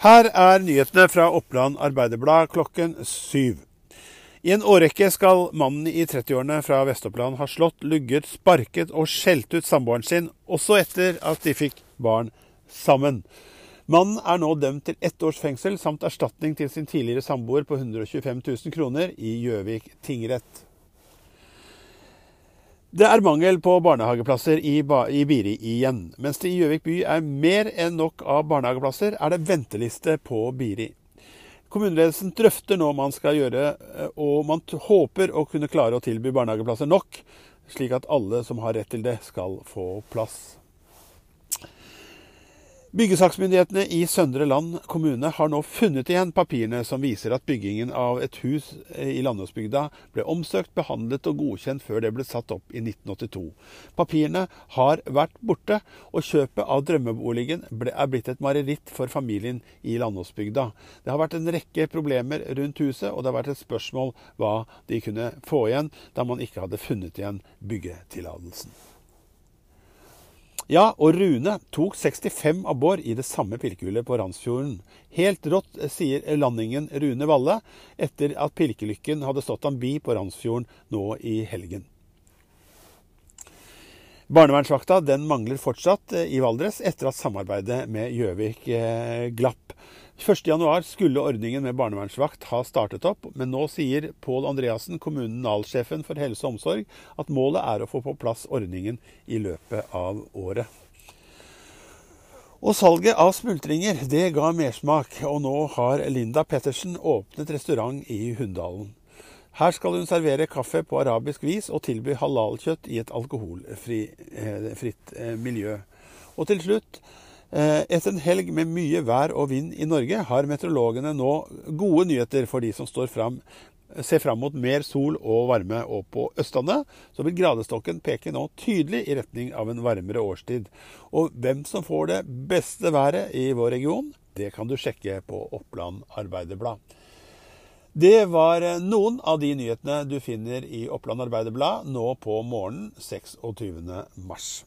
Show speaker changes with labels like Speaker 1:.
Speaker 1: Her er nyhetene fra Oppland Arbeiderblad klokken syv. I en årrekke skal mannen i 30-årene fra Vest-Oppland ha slått, lugget, sparket og skjelt ut samboeren sin, også etter at de fikk barn sammen. Mannen er nå dømt til ett års fengsel samt erstatning til sin tidligere samboer på 125 000 kroner i Gjøvik tingrett. Det er mangel på barnehageplasser i, i Biri igjen. Mens det i Gjøvik by er mer enn nok av barnehageplasser, er det venteliste på Biri. Kommuneledelsen drøfter nå hva man skal gjøre, eh, og man håper å kunne klare å tilby barnehageplasser nok, slik at alle som har rett til det, skal få plass. Byggesaksmyndighetene i Søndre Land kommune har nå funnet igjen papirene som viser at byggingen av et hus eh, i Landåsbygda ble omsøkt, behandlet og godkjent før det ble satt opp i 1982. Papirene har vært borte, og kjøpet av drømmeboligen ble, er blitt et mareritt for familien i Landåsbygda. Det har vært en rekke problemer rundt huset, og det har vært et spørsmål hva de kunne få igjen da man ikke hadde funnet igjen byggetillatelsen. Ja, og Rune tok 65 abbor i det samme pilkehullet på Randsfjorden. Helt rått, sier landingen Rune Valle, etter at pilkelykken hadde stått ham bi på Randsfjorden nå i helgen. Barnevernsvakta den mangler fortsatt i Valdres etter at samarbeidet med Gjøvik eh, glapp. 1.1 skulle ordningen med barnevernsvakt ha startet opp, men nå sier Pål Andreassen, kommunalsjefen for helse og omsorg, at målet er å få på plass ordningen i løpet av året. Og salget av smultringer det ga mersmak, og nå har Linda Pettersen åpnet restaurant i Hunndalen. Her skal hun servere kaffe på arabisk vis og tilby halalkjøtt i et alkoholfritt eh, eh, miljø. Og til slutt etter en helg med mye vær og vind i Norge har meteorologene nå gode nyheter for de som står fram, ser fram mot mer sol og varme. Og på Østlandet så vil gradestokken peke nå tydelig i retning av en varmere årstid. Og hvem som får det beste været i vår region, det kan du sjekke på Oppland Arbeiderblad. Det var noen av de nyhetene du finner i Oppland Arbeiderblad nå på morgenen 26. mars.